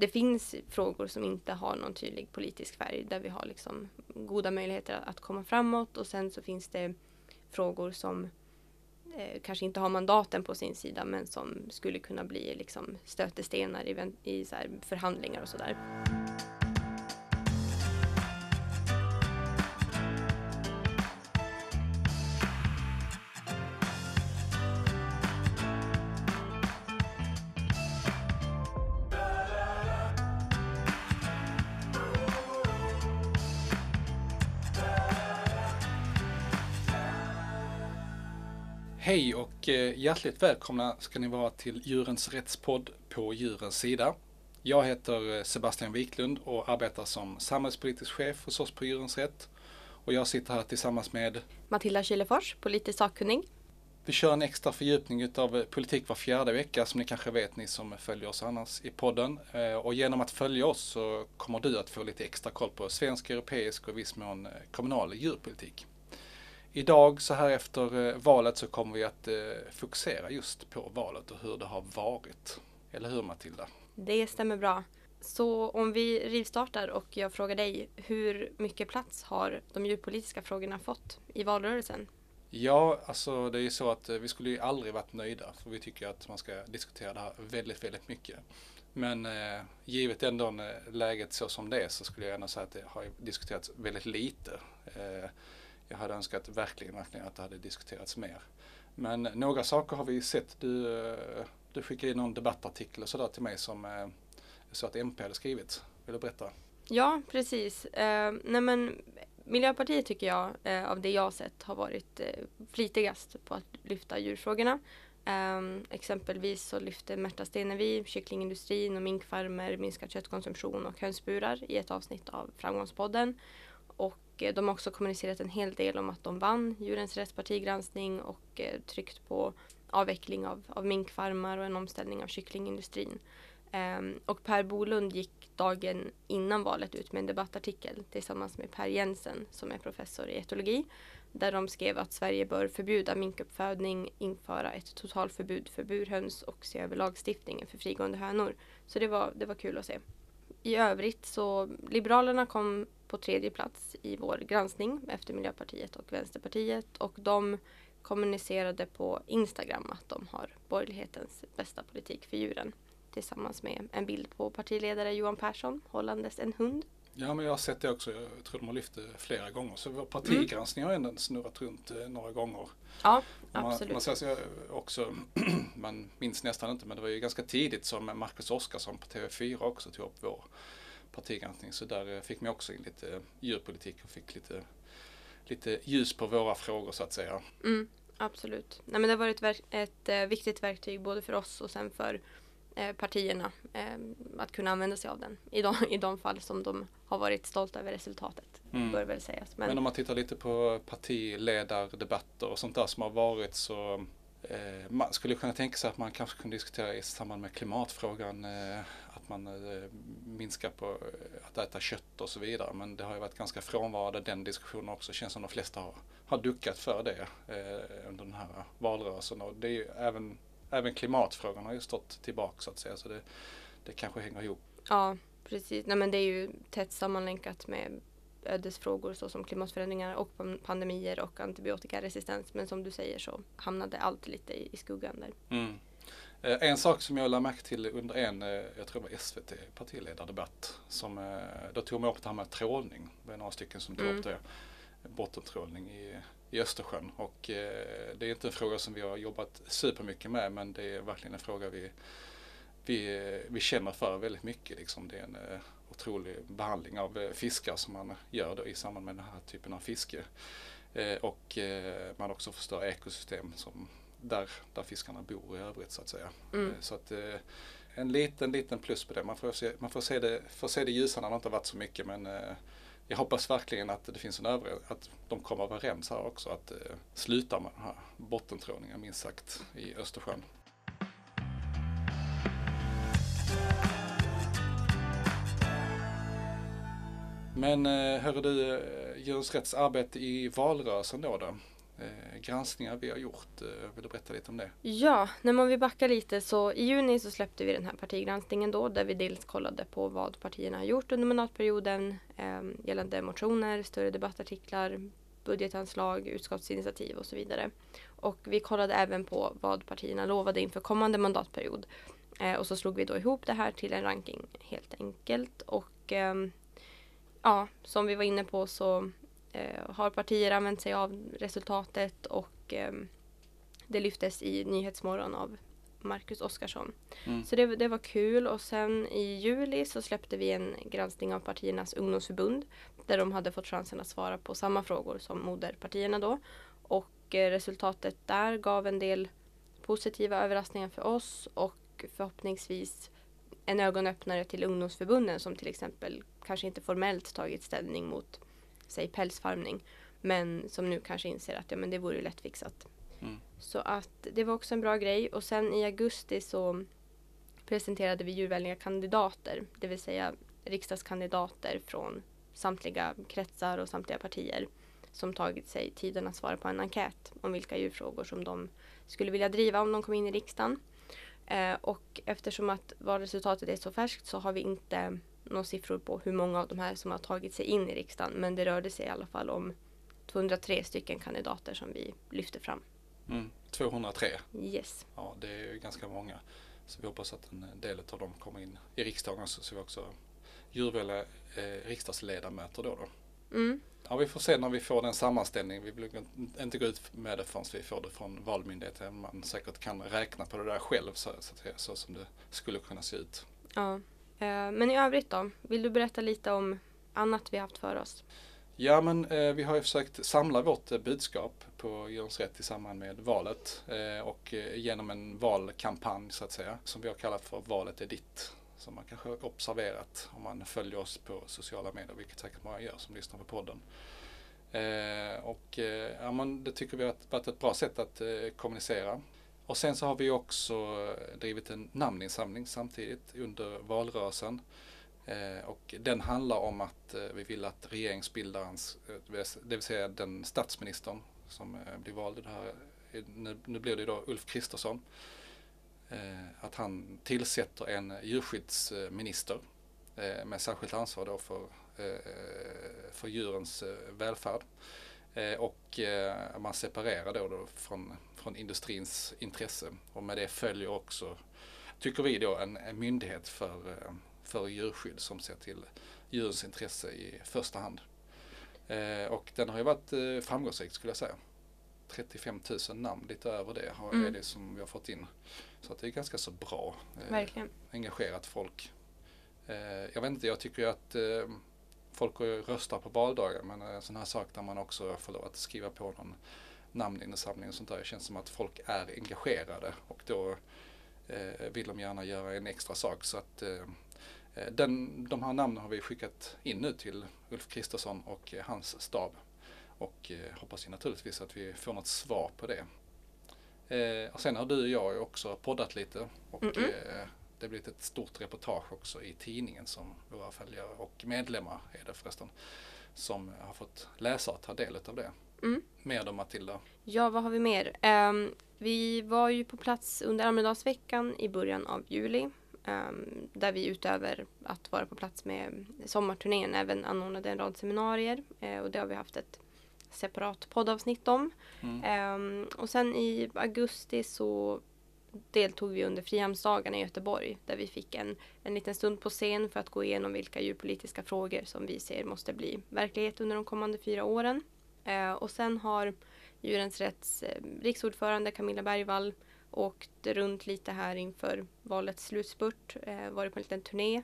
det finns frågor som inte har någon tydlig politisk färg där vi har liksom goda möjligheter att komma framåt och sen så finns det frågor som eh, kanske inte har mandaten på sin sida men som skulle kunna bli liksom stötestenar i, i så förhandlingar och sådär. Hjärtligt välkomna ska ni vara till Djurens Rättspodd på Djurens Sida. Jag heter eh, Sebastian Wiklund och arbetar som samhällspolitisk chef hos oss på Djurens Rätt. Och jag sitter här tillsammans med Matilda Kilefors, politisk sakkunnig. Vi kör en extra fördjupning utav eh, politik var fjärde vecka som ni kanske vet ni som följer oss annars i podden. Och genom att följa oss så kommer du att få lite extra koll på svensk, europeisk och viss mån kommunal djurpolitik. Idag så här efter eh, valet så kommer vi att eh, fokusera just på valet och hur det har varit. Eller hur Matilda? Det stämmer bra. Så om vi rivstartar och jag frågar dig, hur mycket plats har de djurpolitiska frågorna fått i valrörelsen? Ja, alltså det är ju så att eh, vi skulle ju aldrig varit nöjda för vi tycker att man ska diskutera det här väldigt, väldigt mycket. Men eh, givet ändå läget så som det är så skulle jag gärna säga att det har diskuterats väldigt lite. Eh, jag hade önskat verkligen, verkligen att det hade diskuterats mer. Men några saker har vi sett. Du, eh, du skickade in någon debattartikel och sådär till mig som eh, så att MP hade skrivit. Vill du berätta? Ja, precis. Eh, nej men, Miljöpartiet tycker jag, eh, av det jag sett, har varit eh, flitigast på att lyfta djurfrågorna. Eh, exempelvis så lyfte Märta Stenevi kycklingindustrin och minkfarmer, minskad köttkonsumtion och hönsburar i ett avsnitt av Framgångspodden. Och Eh, de har också kommunicerat en hel del om att de vann Djurens rättspartigranskning och eh, tryckt på avveckling av, av minkfarmar och en omställning av kycklingindustrin. Um, och Per Bolund gick dagen innan valet ut med en debattartikel tillsammans med Per Jensen som är professor i etologi. Där de skrev att Sverige bör förbjuda minkuppfödning, införa ett totalförbud för burhöns och se över lagstiftningen för frigående hönor. Så det var, det var kul att se. I övrigt så Liberalerna kom på tredje plats i vår granskning efter Miljöpartiet och Vänsterpartiet och de kommunicerade på Instagram att de har borgerlighetens bästa politik för djuren tillsammans med en bild på partiledare Johan Persson hållandes en hund. Ja men jag har sett det också. Jag tror de har lyft det flera gånger. Så vår partigranskning har ändå snurrat runt eh, några gånger. Ja, absolut. Man, man, också, man minns nästan inte men det var ju ganska tidigt som Marcus Oskarsson på TV4 också tog upp vår partigranskning. Så där eh, fick man också in lite eh, djurpolitik och fick lite, lite ljus på våra frågor så att säga. Mm, absolut. Nej, men det har varit ett, ett eh, viktigt verktyg både för oss och sen för eh, partierna eh, att kunna använda sig av den i de, i de fall som de har varit stolta över resultatet. Mm. Bör väl sägas. Men, men om man tittar lite på partiledardebatter och sånt där som har varit så eh, man skulle kunna tänka sig att man kanske kunde diskutera i samband med klimatfrågan man eh, minskar på eh, att äta kött och så vidare. Men det har ju varit ganska frånvarande den diskussionen också. Känns som de flesta har, har duckat för det eh, under den här valrörelsen. Och det är ju även, även klimatfrågan har ju stått tillbaka så att säga. Så det, det kanske hänger ihop. Ja, precis. Nej, men det är ju tätt sammanlänkat med ödesfrågor såsom klimatförändringar och pandemier och antibiotikaresistens. Men som du säger så hamnade allt lite i, i skuggan där. Mm. Eh, en sak som jag lade märke till under en, eh, jag tror det var SVT partiledardebatt, som, eh, då tog man upp det här med trålning. Det var några stycken som tog mm. upp det. Bottentrålning i, i Östersjön. Och det är inte en fråga som vi har jobbat supermycket med men det är verkligen en fråga vi, vi, vi känner för väldigt mycket. Liksom. Det är en otrolig behandling av fiskar som man gör då i samband med den här typen av fiske. och man också förstör ekosystem som där, där fiskarna bor i övrigt så att säga. Mm. Eh, så att eh, en liten, liten plus på det. Man får se, man får se, det, får se det ljusa när det inte varit så mycket men eh, jag hoppas verkligen att det finns en övrig, att de kommer överens här också att eh, sluta med den här bottentrålningen minst sagt i Östersjön. Men eh, hörru du, eh, Djurens Rätts arbete i valrörelsen då, då eh, granskningar vi har gjort. Eh, vill du berätta lite om det? Ja, när man vill backa lite så i juni så släppte vi den här partigranskningen då där vi dels kollade på vad partierna har gjort under mandatperioden eh, gällande motioner, större debattartiklar, budgetanslag, utskottsinitiativ och så vidare. Och vi kollade även på vad partierna lovade inför kommande mandatperiod. Eh, och så slog vi då ihop det här till en ranking helt enkelt. Och eh, ja, som vi var inne på så har partier använt sig av resultatet och eh, det lyftes i Nyhetsmorgon av Marcus Oskarsson. Mm. Så det, det, var kul och sen i juli så släppte vi en granskning av partiernas ungdomsförbund där de hade fått chansen att svara på samma frågor som moderpartierna då. Och eh, resultatet där gav en del positiva överraskningar för oss och förhoppningsvis en ögonöppnare till ungdomsförbunden som till exempel kanske inte formellt tagit ställning mot säg pälsfarmning men som nu kanske inser att ja, men det vore lättfixat. Mm. Så att det var också en bra grej och sen i augusti så presenterade vi djurvänliga kandidater, det vill säga riksdagskandidater från samtliga kretsar och samtliga partier som tagit sig tiden att svara på en enkät om vilka djurfrågor som de skulle vilja driva om de kom in i riksdagen. Eh, och eftersom att valresultatet är så färskt så har vi inte några siffror på hur många av de här som har tagit sig in i riksdagen men det rörde sig i alla fall om 203 stycken kandidater som vi lyfte fram. Mm, 203? Yes. Ja, det är ju ganska många. Så vi hoppas att en del av dem kommer in i riksdagen så vi också djurvänliga eh, riksdagsledamöter då. då. Mm. Ja, vi får se när vi får den sammanställningen. Vi vill inte gå ut med det förrän vi får det från Valmyndigheten. Man säkert kan räkna på det där själv så, så, så som det skulle kunna se ut. Ja, Eh, men i övrigt då? Vill du berätta lite om annat vi haft för oss? Ja, men eh, vi har ju försökt samla vårt eh, budskap på Djurens Rätt i samband med valet eh, och eh, genom en valkampanj så att säga som vi har kallat för Valet är ditt som man kanske har observerat om man följer oss på sociala medier, vilket säkert många gör som lyssnar på podden. Eh, och eh, ja, men det tycker vi har varit ett bra sätt att eh, kommunicera. Och sen så har vi också eh, drivit en namninsamling samtidigt under valrörelsen. Eh, och den handlar om att eh, vi vill att regeringsbildarens, det vill säga den statsministern som blir vald, det här, nu, nu blir det då Ulf Kristersson, att han tillsätter en djurskyddsminister med särskilt ansvar då för, för djurens välfärd. Och man separerar då, då från, från industrins intresse och med det följer också, tycker vi då, en, en myndighet för, för djurskydd som ser till djurens intresse i första hand. Och den har ju varit framgångsrik skulle jag säga. 35 000 namn, lite över det har, mm. är det som vi har fått in. Så det är ganska så bra. Eh, Verkligen. engagerat folk. Eh, jag vet inte, jag tycker ju att eh, folk röstar på valdagar men en sån här sak där man också får lov att skriva på någon namninsamling och sånt där. Det känns som att folk är engagerade och då eh, vill de gärna göra en extra sak. Så att eh, den, de här namnen har vi skickat in nu till Ulf Kristersson och hans stab. Och eh, hoppas ju naturligtvis att vi får något svar på det. Eh, och sen har du och jag också poddat lite och mm -mm. Eh, det har blivit ett stort reportage också i tidningen som våra följare och medlemmar är det förresten som har fått läsa och ta del av det. Mm. Mer då Matilda? Ja, vad har vi mer? Um, vi var ju på plats under Almedalsveckan i början av juli um, där vi utöver att vara på plats med sommarturnén även anordnade en rad seminarier uh, och det har vi haft ett separat poddavsnitt om. Mm. Um, och sen i augusti så deltog vi under Frihamnsdagarna i Göteborg där vi fick en, en liten stund på scen för att gå igenom vilka djurpolitiska frågor som vi ser måste bli verklighet under de kommande fyra åren. Eh, och sen har Djurens Rätts eh, riksordförande Camilla Bergvall åkt runt lite här inför valets slutspurt, eh, varit på en liten turné.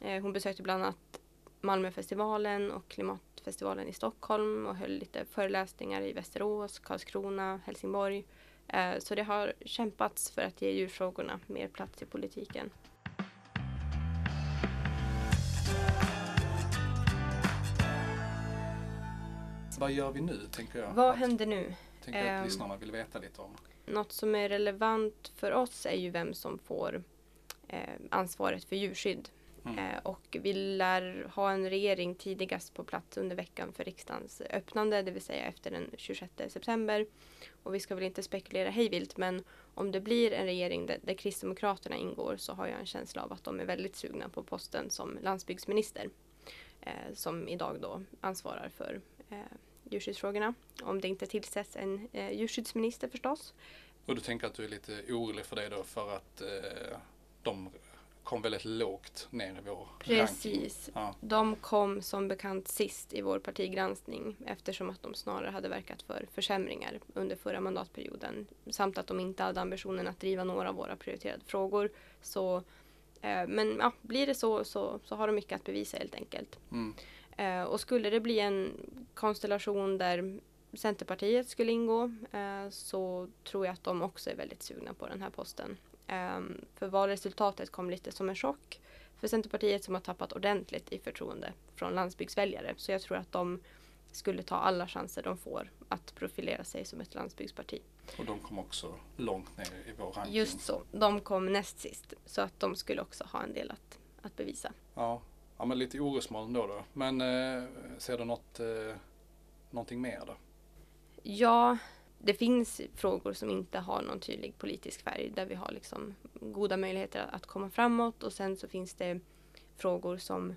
Eh, hon besökte bland annat Malmöfestivalen och Klimatfestivalen i Stockholm och höll lite föreläsningar i Västerås, Karlskrona, Helsingborg. Eh, så det har kämpats för att ge djurfrågorna mer plats i politiken. Vad gör vi nu, tänker jag? Vad händer nu? Tänker att ehm, lyssnarna vill veta lite om. Något som är relevant för oss är ju vem som får eh, ansvaret för djurskydd Mm. Eh, och vi lär ha en regering tidigast på plats under veckan för riksdagens öppnande, det vill säga efter den 26 september. Och vi ska väl inte spekulera hejvilt, men om det blir en regering där, där Kristdemokraterna ingår så har jag en känsla av att de är väldigt sugna på posten som landsbygdsminister. Eh, som idag då ansvarar för eh, djurskyddsfrågorna. Om det inte tillsätts en eh, djurskyddsminister förstås. Och du tänker att du är lite orolig för det då för att eh, de kom väldigt lågt ner i vår Precis. Ja. De kom som bekant sist i vår partigranskning eftersom att de snarare hade verkat för försämringar under förra mandatperioden samt att de inte hade ambitionen att driva några av våra prioriterade frågor. Så, eh, men ja, blir det så, så så har de mycket att bevisa helt enkelt. Mm. Eh, och skulle det bli en konstellation där Centerpartiet skulle ingå eh, så tror jag att de också är väldigt sugna på den här posten. Um, för valresultatet kom lite som en chock för Centerpartiet som har tappat ordentligt i förtroende från landsbygdsväljare. Så jag tror att de skulle ta alla chanser de får att profilera sig som ett landsbygdsparti. Och de kom också långt ner i vår ranking. Just så. De kom näst sist. Så att de skulle också ha en del att, att bevisa. Ja. Ja, men lite orosmoln då. då. Men eh, ser du något, eh, någonting mer då? Ja, det finns frågor som inte har någon tydlig politisk färg där vi har liksom goda möjligheter att komma framåt och sen så finns det frågor som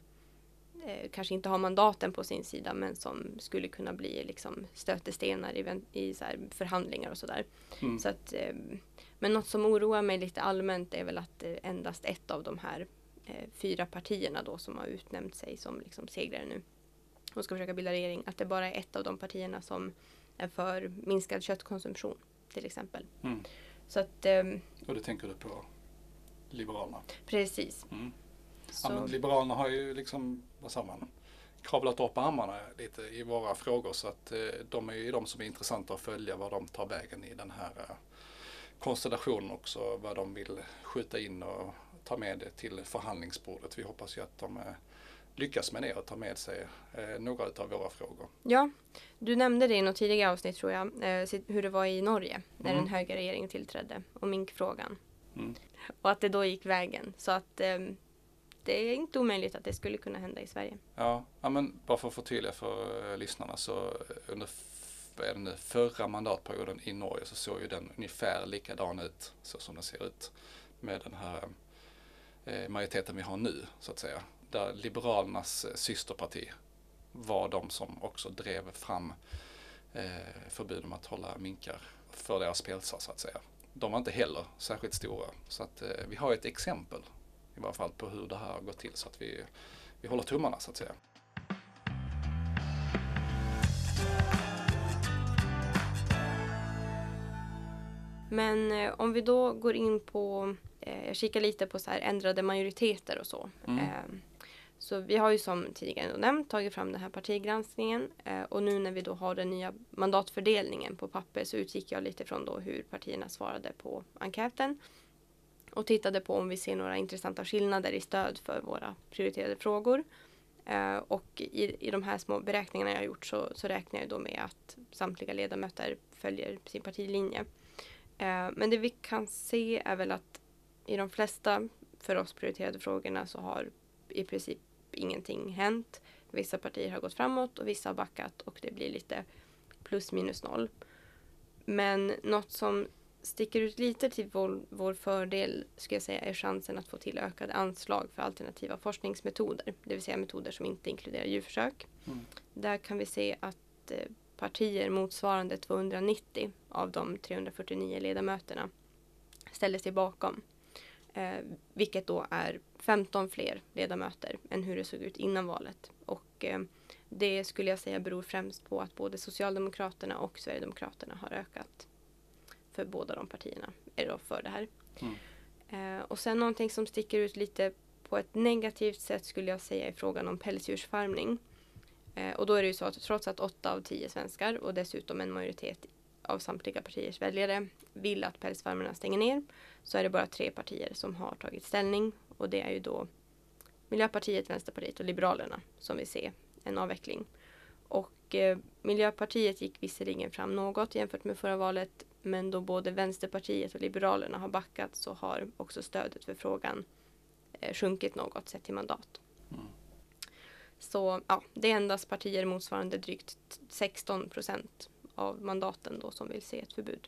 eh, kanske inte har mandaten på sin sida men som skulle kunna bli liksom stötestenar i, i så förhandlingar och sådär. Mm. Så eh, men något som oroar mig lite allmänt är väl att eh, endast ett av de här fyra partierna då som har utnämnt sig som liksom segrare nu och ska försöka bilda regering, att det bara är ett av de partierna som är för minskad köttkonsumtion till exempel. Mm. Så att, um, och det tänker du på Liberalerna? Precis. Mm. Ja, men Liberalerna har ju liksom, vad sa man, kravlat upp armarna lite i våra frågor så att eh, de är ju de som är intressanta att följa vad de tar vägen i den här eh, konstellationen också, vad de vill skjuta in och ta med det till förhandlingsbordet. Vi hoppas ju att de eh, lyckas med det och ta med sig eh, några av våra frågor. Ja, du nämnde det i något tidigare avsnitt tror jag, eh, hur det var i Norge när mm. den höga regeringen tillträdde och minkfrågan. Mm. Och att det då gick vägen. Så att eh, det är inte omöjligt att det skulle kunna hända i Sverige. Ja, ja men bara för att förtydliga för eh, lyssnarna så under den förra mandatperioden i Norge så såg ju den ungefär likadan ut så som den ser ut med den här eh, Eh, majoriteten vi har nu så att säga där Liberalernas eh, systerparti var de som också drev fram eh, förbud om att hålla minkar för deras pälsar så att säga. De var inte heller särskilt stora. Så att eh, vi har ett exempel i varje fall på hur det här har gått till så att vi, vi håller tummarna så att säga. Men eh, om vi då går in på, eh, jag kikar lite på så här ändrade majoriteter och så. Mm. Eh, så vi har ju som tidigare nämnt tagit fram den här partigranskningen eh, och nu när vi då har den nya mandatfördelningen på papper så utgick jag lite från då hur partierna svarade på enkäten och tittade på om vi ser några intressanta skillnader i stöd för våra prioriterade frågor. Eh, och i, i de här små beräkningarna jag har gjort så, så räknar jag då med att samtliga ledamöter följer sin partilinje. Eh, men det vi kan se är väl att i de flesta för oss prioriterade frågorna så har i princip ingenting hänt. Vissa partier har gått framåt och vissa har backat och det blir lite plus minus noll. Men något som sticker ut lite till vår, vår fördel skulle jag säga är chansen att få till ökade anslag för alternativa forskningsmetoder. Det vill säga metoder som inte inkluderar djurförsök. Mm. Där kan vi se att eh, partier motsvarande 290 av de 349 ledamöterna ställer sig bakom. Eh, vilket då är 15 fler ledamöter än hur det såg ut innan valet. Och eh, det skulle jag säga beror främst på att både Socialdemokraterna och Sverigedemokraterna har ökat. För båda de partierna är då för det här. Mm. Eh, och sen någonting som sticker ut lite på ett negativt sätt skulle jag säga är frågan om pälsdjursfarmning. Eh, och då är det ju så att trots att åtta av tio svenskar och dessutom en majoritet av samtliga partiers väljare vill att pälsfarmerna stänger ner så är det bara tre partier som har tagit ställning och det är ju då Miljöpartiet, Vänsterpartiet och Liberalerna som vill se en avveckling. Och eh, Miljöpartiet gick visserligen fram något jämfört med förra valet men då både Vänsterpartiet och Liberalerna har backat så har också stödet för frågan eh, sjunkit något sett till mandat. Mm. Så ja, det är endast partier motsvarande drygt 16 procent av mandaten då som vill se ett förbud.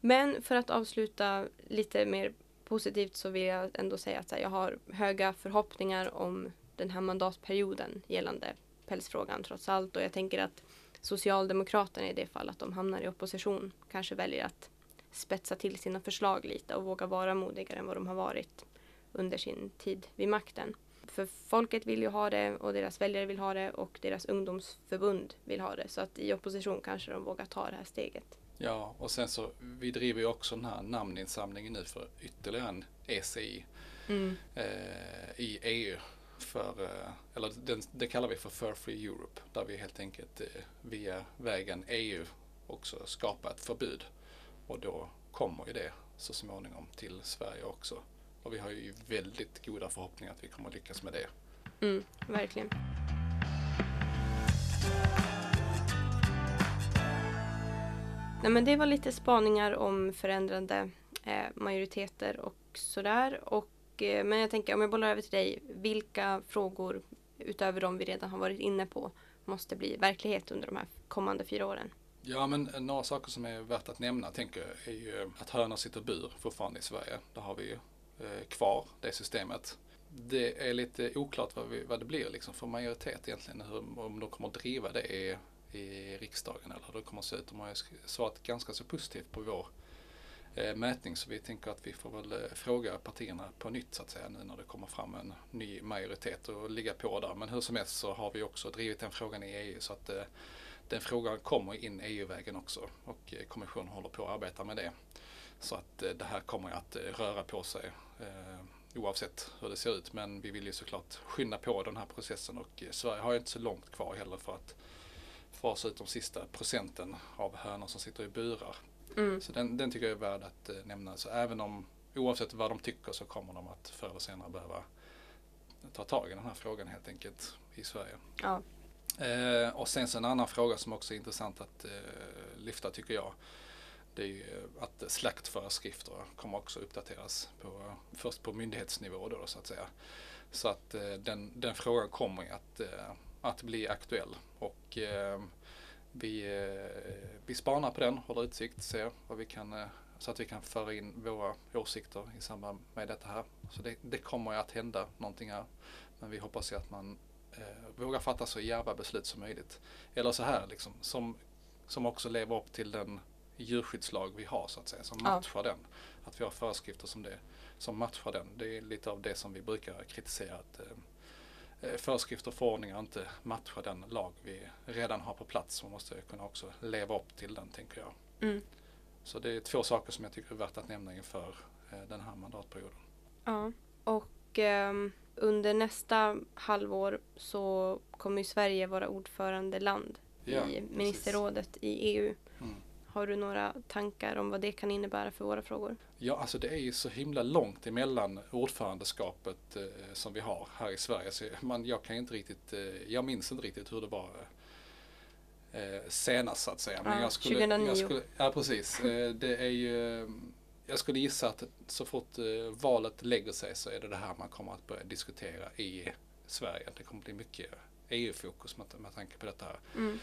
Men för att avsluta lite mer positivt så vill jag ändå säga att jag har höga förhoppningar om den här mandatperioden gällande pälsfrågan trots allt. Och jag tänker att Socialdemokraterna i det fall att de hamnar i opposition kanske väljer att spetsa till sina förslag lite och våga vara modigare än vad de har varit under sin tid vid makten. För folket vill ju ha det och deras väljare vill ha det och deras ungdomsförbund vill ha det. Så att i opposition kanske de vågar ta det här steget. Ja, och sen så, vi driver ju också den här namninsamlingen nu för ytterligare en ECI mm. eh, i EU. För, eh, eller den, det kallar vi för Fur Free Europe, där vi helt enkelt eh, via vägen EU också skapar ett förbud. Och då kommer ju det så småningom till Sverige också. Och vi har ju väldigt goda förhoppningar att vi kommer lyckas med det. Mm, verkligen. Nej, men det var lite spaningar om förändrande eh, majoriteter och sådär. Och, eh, men jag tänker om jag bollar över till dig. Vilka frågor utöver de vi redan har varit inne på måste bli verklighet under de här kommande fyra åren? Ja, men några saker som är värt att nämna tänker jag är ju att hönor sitter bur fortfarande i Sverige. Där har vi ju eh, Eh, kvar det systemet. Det är lite oklart vad, vi, vad det blir liksom för majoritet egentligen, hur, om de kommer att driva det i, i riksdagen eller hur det kommer att se ut. De har ju svarat ganska så positivt på vår eh, mätning så vi tänker att vi får väl eh, fråga partierna på nytt så att säga nu när det kommer fram en ny majoritet och ligga på där. Men hur som helst så har vi också drivit den frågan i EU så att eh, den frågan kommer in EU-vägen också och eh, kommissionen håller på att arbeta med det. Så att eh, det här kommer att eh, röra på sig oavsett hur det ser ut. Men vi vill ju såklart skynda på den här processen och Sverige har ju inte så långt kvar heller för att fasa ut de sista procenten av hönor som sitter i burar. Mm. Så den, den, tycker jag är värd att nämna. Så även om oavsett vad de tycker så kommer de att förr eller senare behöva ta tag i den här frågan helt enkelt i Sverige. Ja. Eh, och sen så en annan fråga som också är intressant att eh, lyfta tycker jag. Det är ju eh, att slaktföreskrifter kommer också uppdateras på, först på myndighetsnivå då så att säga. Så att eh, den, den frågan kommer att, eh, att bli aktuell. Och vi, vi spanar på den, håller utsikt, ser vad vi kan så att vi kan föra in våra åsikter i samband med detta här. Så det, det kommer att hända någonting här. Men vi hoppas ju att man eh, vågar fatta så djärva beslut som möjligt. Eller så här liksom, som, som också lever upp till den djurskyddslag vi har så att säga, som matchar ja. den. Att vi har föreskrifter som det, som matchar den. Det är lite av det som vi brukar kritisera. att eh, eh Föreskrifter och förordningar inte matchar den lag vi redan har på plats. Man måste kunna också leva upp till den tänker jag. Mm. Så det är två saker som jag tycker är värt att nämna inför eh, den här mandatperioden. Ja, och um under nästa halvår så kommer Sverige vara ordförandeland ja, i ministerrådet precis. i EU. Mm. Har du några tankar om vad det kan innebära för våra frågor? Ja, alltså det är ju så himla långt emellan ordförandeskapet eh, som vi har här i Sverige. Så man, jag kan inte riktigt, eh, jag minns inte riktigt hur det var eh, senast så att säga. Men ja, jag skulle, 2009. Jag skulle, ja, precis. Eh, det är ju jag skulle gissa att så fort eh, valet lägger sig så är det det här man kommer att börja diskutera i Sverige. Det kommer bli mycket EU-fokus med, med tanke på detta. Mm.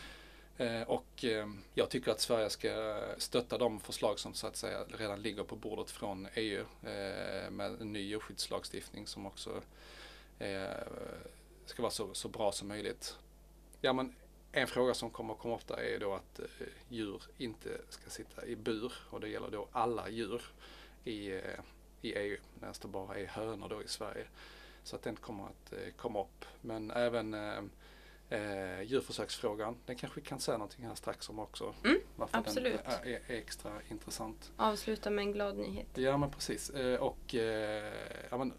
Eh, och ehm, jag tycker att Sverige ska stötta de förslag som så att säga redan ligger på bordet från EU eh, med en ny djurskyddslagstiftning som också eh, ska vara så, så bra som möjligt. Ja, men en fråga som kommer att komma ofta är då att djur inte ska sitta i bur och det gäller då alla djur i, i EU medan det bara är hönor då i Sverige. Så att den kommer att komma upp. Men även eh, djurförsöksfrågan, den kanske vi kan säga någonting här strax om också. Mm, varför absolut. den är, är, extra intressant. Avsluta med en glad nyhet. Ja men precis. Eh, och eh, ja, men,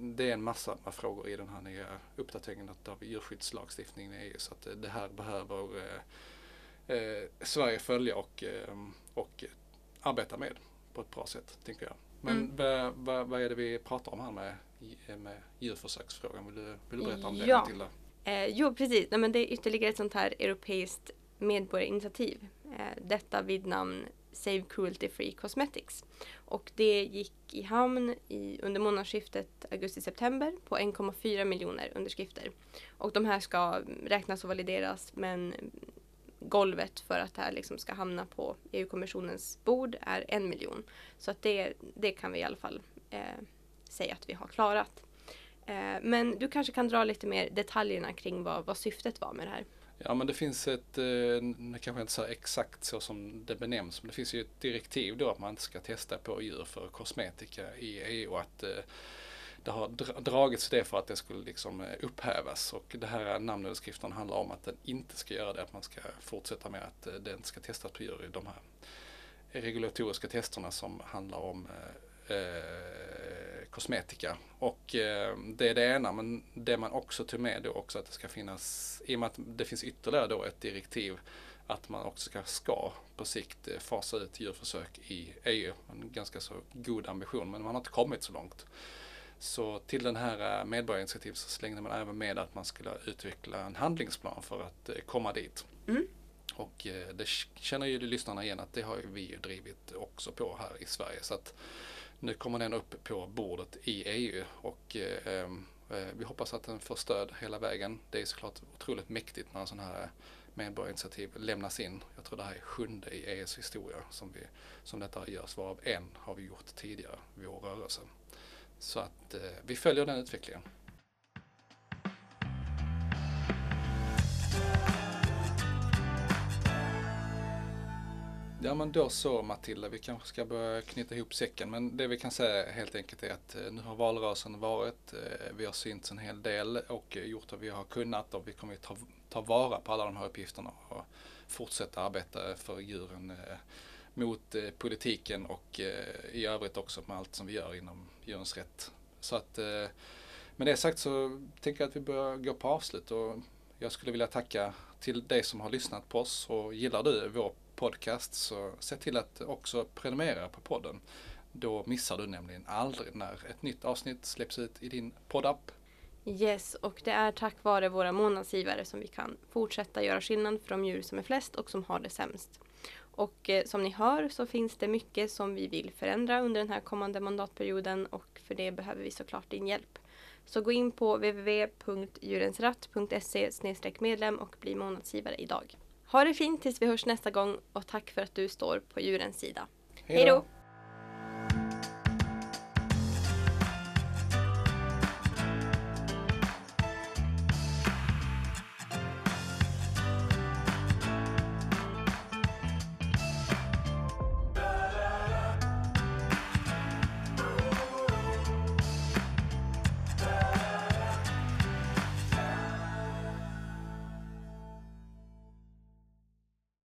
det är en massa frågor i den här nya uppdateringen av djurskyddslagstiftningen i EU. Så att det här behöver eh, eh, Sverige följa och, eh, och arbeta med på ett bra sätt, tänker jag. Men mm. vad, vad, är det vi pratar om här med, med djurförsöksfrågan? Vill du, vill du berätta om det ja. Eh, jo, precis. Nej, men det är ytterligare ett sånt här europeiskt medborgarinitiativ. Eh, detta vid namn Save Cruelty Free Cosmetics. Och det gick i hamn i, under månadsskiftet augusti-september på 1,4 miljoner underskrifter. Och de här ska räknas och valideras men golvet för att det här liksom ska hamna på EU-kommissionens bord är en miljon. Så att det, det kan vi i alla fall eh, säga att vi har klarat. Eh, men du kanske kan dra lite mer detaljerna kring vad, vad syftet var med det här. Ja men det finns ett, eh, kanske inte så exakt så som det benämns, men det finns ju ett direktiv då att man inte ska testa på djur för kosmetika i EU och att eh, det har dragits det för att det skulle liksom eh, upphävas och det här namnunderskriften handlar om att den inte ska göra det, att man ska fortsätta med att den det inte ska testas på djur i de här regulatoriska testerna som handlar om eh, eh kosmetika. Och eh, det är det ena, men det man också tog med då också att det ska finnas, i och med att det finns ytterligare då ett direktiv att man också ska, ska på sikt fasa ut djurförsök i EU. En ganska så god ambition, men man har inte kommit så långt. Så till den här medborgarinitiativet så slängde man även med att man skulle utveckla en handlingsplan för att komma dit. Mm. Och det känner ju lyssnarna igen att det har vi ju drivit också på här i Sverige. Så att nu kommer den upp på bordet i EU och ehm, eh, vi hoppas att den får stöd hela vägen. Det är såklart otroligt mäktigt när en sån här medborgarinitiativ lämnas in. Jag tror det här är sjunde i EUs historia som, vi, som detta görs, varav en har vi gjort tidigare, vår rörelse. Så att eh, vi följer den utvecklingen. Ja men då så Matilda, vi kanske ska börja knyta ihop säcken. Men det vi kan säga helt enkelt är att eh, nu har valrörelsen varit. Eh, vi har synts en hel del och eh, gjort vad vi har kunnat och vi kommer att ta, ta vara på alla de här uppgifterna och fortsätta arbeta för djuren mot politiken och i övrigt också med allt som vi gör inom djurens rätt så att, med det sagt så tänker jag att vi börjar gå på avslut och jag skulle vilja tacka till dig som har lyssnat på oss och gillar du vår podcast så se till att också prenumerera på podden. Då missar du nämligen aldrig när ett nytt avsnitt släpps ut i din poddapp. Yes, och det är tack vare våra månadsgivare som vi kan fortsätta göra skillnad för de djur som är flest och som har det sämst. Och eh, som ni hör så finns det mycket som vi vill förändra under den här kommande mandatperioden och för det behöver vi såklart din hjälp. Så gå in på www.djurensratt.se medlem och bli månadsgivare idag. Ha det fint tills vi hörs nästa gång och tack för att du står på djurens sida. Hej då!